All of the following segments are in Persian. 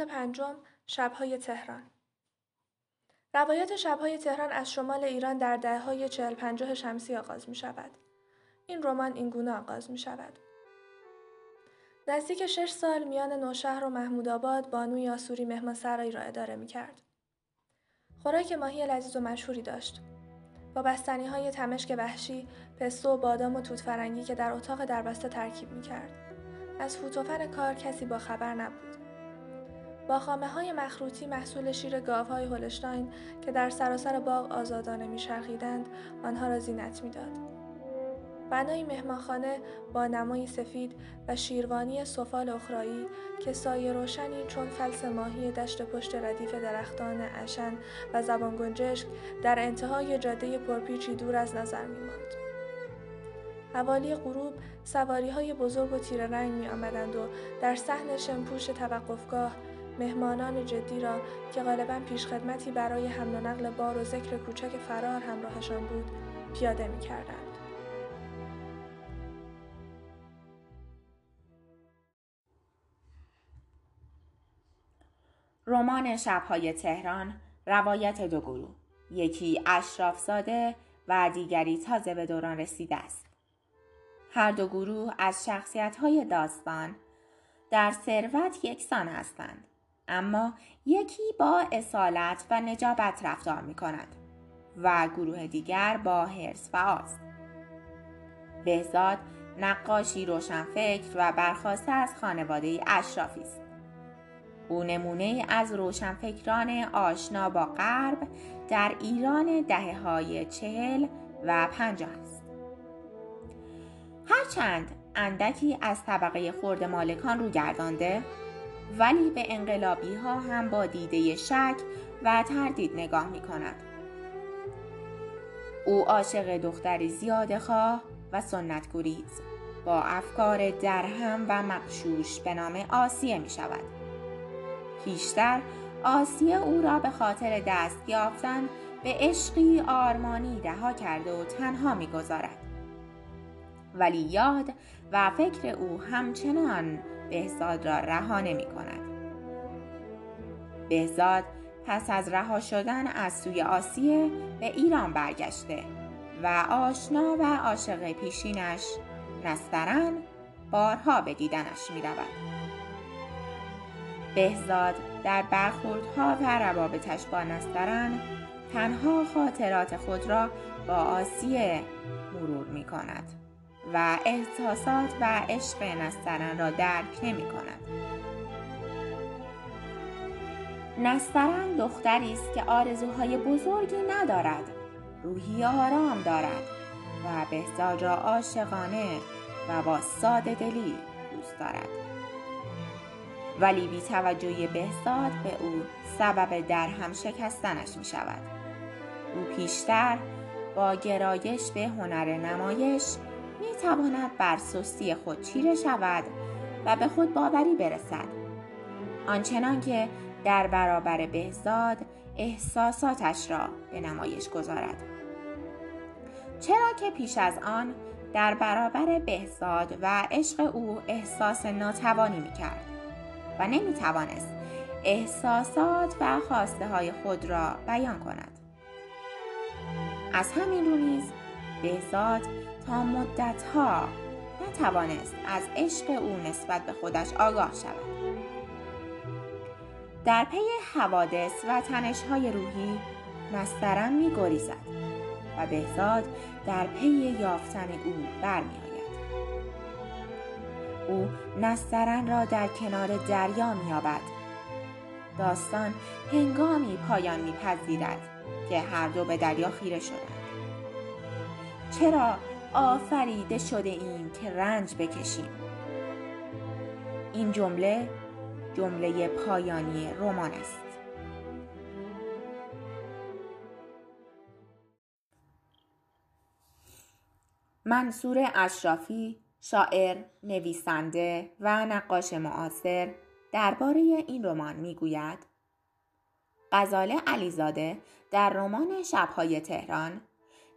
بخش پنجم شبهای تهران روایت شبهای تهران از شمال ایران در دهه های چهل پنجاه شمسی آغاز می شود. این رمان این گونه آغاز می شود. نزدیک شش سال میان نوشهر و محمود آباد بانوی آسوری مهمان سرایی را اداره می کرد. خوراک ماهی لذیذ و مشهوری داشت. با بستنی های تمشک وحشی، پستو و بادام و توت فرنگی که در اتاق دربسته ترکیب می کرد. از فوتوفن کار کسی با خبر نبود. با خامه های مخروطی محصول شیر گاوهای هولشتاین که در سراسر باغ آزادانه میچرخیدند آنها را زینت می‌داد. بنای مهمانخانه با نمای سفید و شیروانی سفال اخرایی که سایه روشنی چون فلس ماهی دشت پشت ردیف درختان اشن و زبان گنجشک در انتهای جاده پرپیچی دور از نظر می ماند. حوالی غروب سواری های بزرگ و تیر رنگ می آمدند و در صحن شمپوش توقفگاه مهمانان جدی را که غالبا پیشخدمتی برای حمل و نقل بار و ذکر کوچک فرار همراهشان بود پیاده می کردند. رمان شبهای تهران روایت دو گروه یکی اشراف ساده و دیگری تازه به دوران رسیده است هر دو گروه از شخصیت های داستان در ثروت یکسان هستند اما یکی با اصالت و نجابت رفتار می کند و گروه دیگر با حرس و آز. بهزاد نقاشی روشنفکر و برخواسته از خانواده اشرافی است. او نمونه از روشنفکران آشنا با غرب در ایران دهه های چهل و پنجاه است. هرچند اندکی از طبقه خورد مالکان رو گردانده ولی به انقلابی ها هم با دیده شک و تردید نگاه می کند. او عاشق دختری زیاده خواه و سنت گریز با افکار درهم و مقشوش به نام آسیه می شود. پیشتر آسیه او را به خاطر دست یافتن به عشقی آرمانی رها کرده و تنها می‌گذارد ولی یاد و فکر او همچنان بهزاد را رها نمی کند. بهزاد پس از رها شدن از سوی آسیه به ایران برگشته و آشنا و عاشق پیشینش نسترن بارها به دیدنش می رود. بهزاد در برخوردها و روابطش با نسترن تنها خاطرات خود را با آسیه مرور می کند. و احساسات و عشق نسترن را درک نمی کند. نسترن دختری است که آرزوهای بزرگی ندارد. روحی آرام دارد و بهزاد را عاشقانه و با ساده دلی دوست دارد. ولی بی توجهی بهزاد به او سبب در هم شکستنش می شود. او پیشتر با گرایش به هنر نمایش می تواند بر سستی خود چیره شود و به خود باوری برسد. آنچنان که در برابر بهزاد احساساتش را به نمایش گذارد. چرا که پیش از آن در برابر بهزاد و عشق او احساس ناتوانی می کرد و نمی توانست احساسات و خواسته های خود را بیان کند. از همین رو نیز بهزاد تا مدتها نتوانست از عشق او نسبت به خودش آگاه شود. در پی حوادث و تنشهای روحی نسترن می گریزد و بهزاد در پی یافتن او برمیآید. او نسترن را در کنار دریا مییابد. داستان هنگامی پایان میپذیرد که هر دو به دریا خیره شدند. چرا آفریده شده ایم که رنج بکشیم. این جمله جمله پایانی رمان است. منصور اشرافی شاعر، نویسنده و نقاش معاصر درباره این رمان می‌گوید غزاله علیزاده در رمان شبهای تهران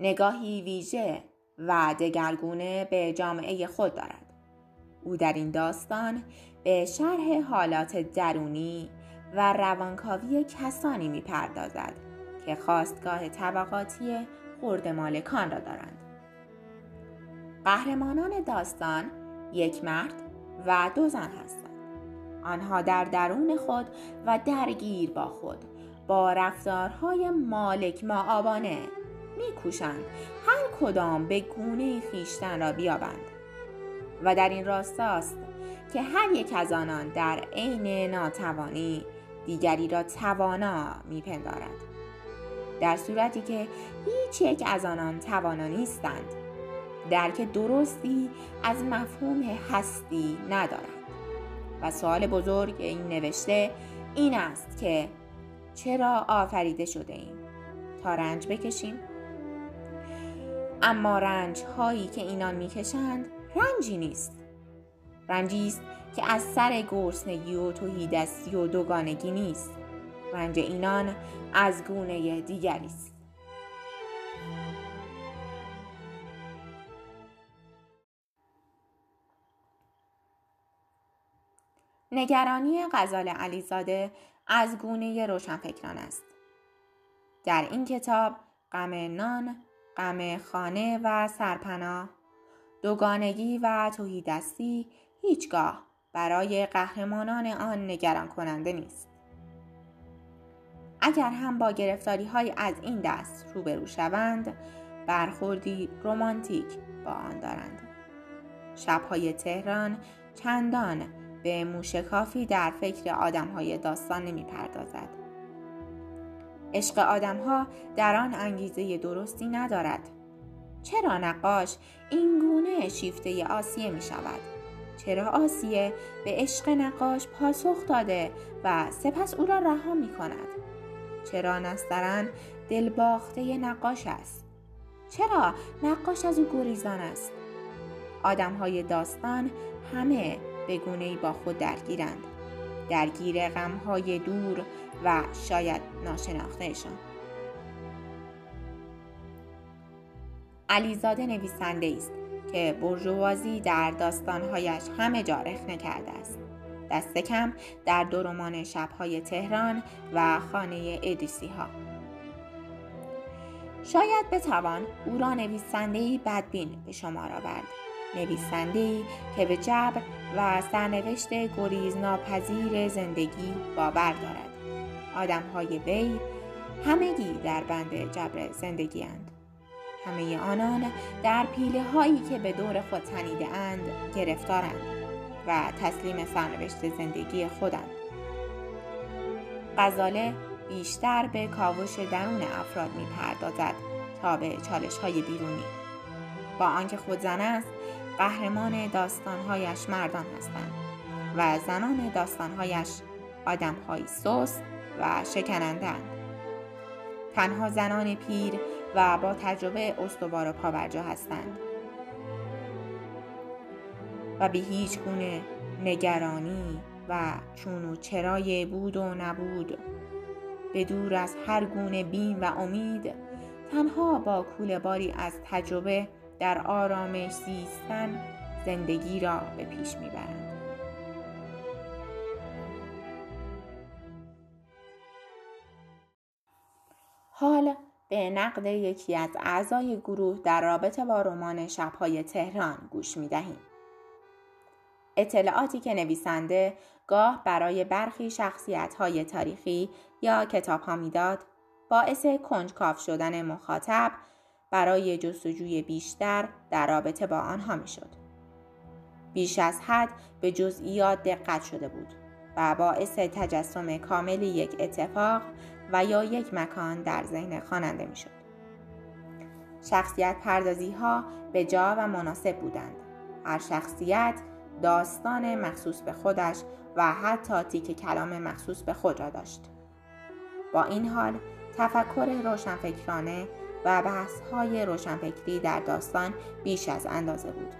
نگاهی ویژه و دگرگونه به جامعه خود دارد. او در این داستان به شرح حالات درونی و روانکاوی کسانی می‌پردازد که خواستگاه طبقاتی خورد مالکان را دارند. قهرمانان داستان یک مرد و دو زن هستند. آنها در درون خود و درگیر با خود با رفتارهای مالک ما آبانه میکوشند. هر کدام به گونه خیشتن را بیابند. و در این راستاست که هر یک از آنان در عین ناتوانی دیگری را توانا میپندارد در صورتی که هیچ یک از آنان توانا نیستند درک درستی از مفهوم هستی ندارند. و سوال بزرگ این نوشته این است که چرا آفریده شده ایم؟ تا رنج بکشیم. اما رنج هایی که اینان می‌کشند رنجی نیست. رنجی است که از سر گرسنگی و توهیدستی و دوگانگی نیست. رنج اینان از گونه دیگری است. نگرانی غزال علیزاده از گونه روشنفکران است. در این کتاب غم نان، غم خانه و سرپناه، دوگانگی و توهیدستی هیچگاه برای قهرمانان آن نگران کننده نیست. اگر هم با گرفتاری های از این دست روبرو شوند برخوردی رومانتیک با آن دارند شبهای تهران چندان به موشکافی در فکر آدم های داستان نمی پردازد. عشق آدم ها در آن انگیزه درستی ندارد. چرا نقاش این گونه شیفته آسیه می شود؟ چرا آسیه به عشق نقاش پاسخ داده و سپس او را رها می کند؟ چرا نسترن دلباخته نقاش است؟ چرا نقاش از او گریزان است؟ آدم های داستان همه به گونه با خود درگیرند درگیر غمهای دور و شاید ناشناختهشان. علیزاده نویسنده است که برجوازی در داستانهایش همه جا رخنه کرده است. دست کم در دو رمان شبهای تهران و خانه ادیسی ها شاید بتوان او را نویسندهای بدبین به شمار آورد. نویسنده که به جبر و سرنوشت گریز ناپذیر زندگی باور دارد آدم های وی همگی در بند جبر زندگی اند. همه آنان در پیله هایی که به دور خود تنیده اند گرفتارند و تسلیم سرنوشت زندگی خودند. غزاله بیشتر به کاوش درون افراد می پردازد تا به چالش های بیرونی. با آنکه خود زن است قهرمان داستانهایش مردان هستند و زنان داستانهایش آدمهایی سوس و شکنندند تنها زنان پیر و با تجربه استوار و پاورجا هستند. و به هیچ گونه نگرانی و چون و چرای بود و نبود به دور از هر گونه بین و امید تنها با کوله باری از تجربه در آرامش زیستن زندگی را به پیش می‌برند حال به نقد یکی از اعضای گروه در رابطه با رمان شبهای تهران گوش می دهیم. اطلاعاتی که نویسنده گاه برای برخی شخصیت های تاریخی یا کتاب ها می‌داد باعث کنجکاف شدن مخاطب برای جستجوی بیشتر در رابطه با آنها می‌شد. بیش از حد به جزئیات دقت شده بود و باعث تجسم کامل یک اتفاق و یا یک مکان در ذهن خواننده می‌شد. شخصیت پردازی ها به جا و مناسب بودند. هر شخصیت داستان مخصوص به خودش و حتی تیک کلام مخصوص به خود را داشت. با این حال تفکر روشنفکرانه و بحث های روشنفکری در داستان بیش از اندازه بود.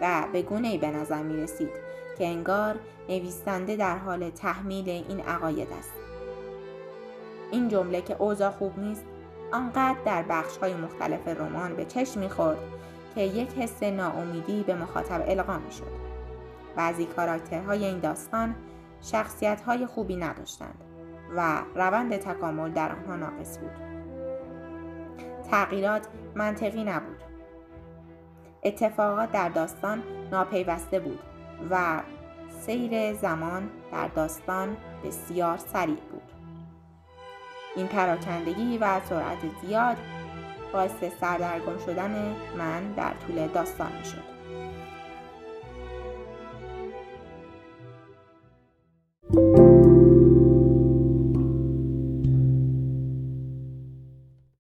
و به گونه به نظر می رسید که انگار نویسنده در حال تحمیل این عقاید است. این جمله که اوضاع خوب نیست آنقدر در بخش های مختلف رمان به چشم می‌خورد که یک حس ناامیدی به مخاطب القا می‌شد بعضی کاراکترهای این داستان شخصیت های خوبی نداشتند و روند تکامل در آنها ناقص بود. تغییرات منطقی نبود اتفاقات در داستان ناپیوسته بود و سیر زمان در داستان بسیار سریع بود این پراکندگی و سرعت زیاد باعث سردرگم شدن من در طول داستان می شد.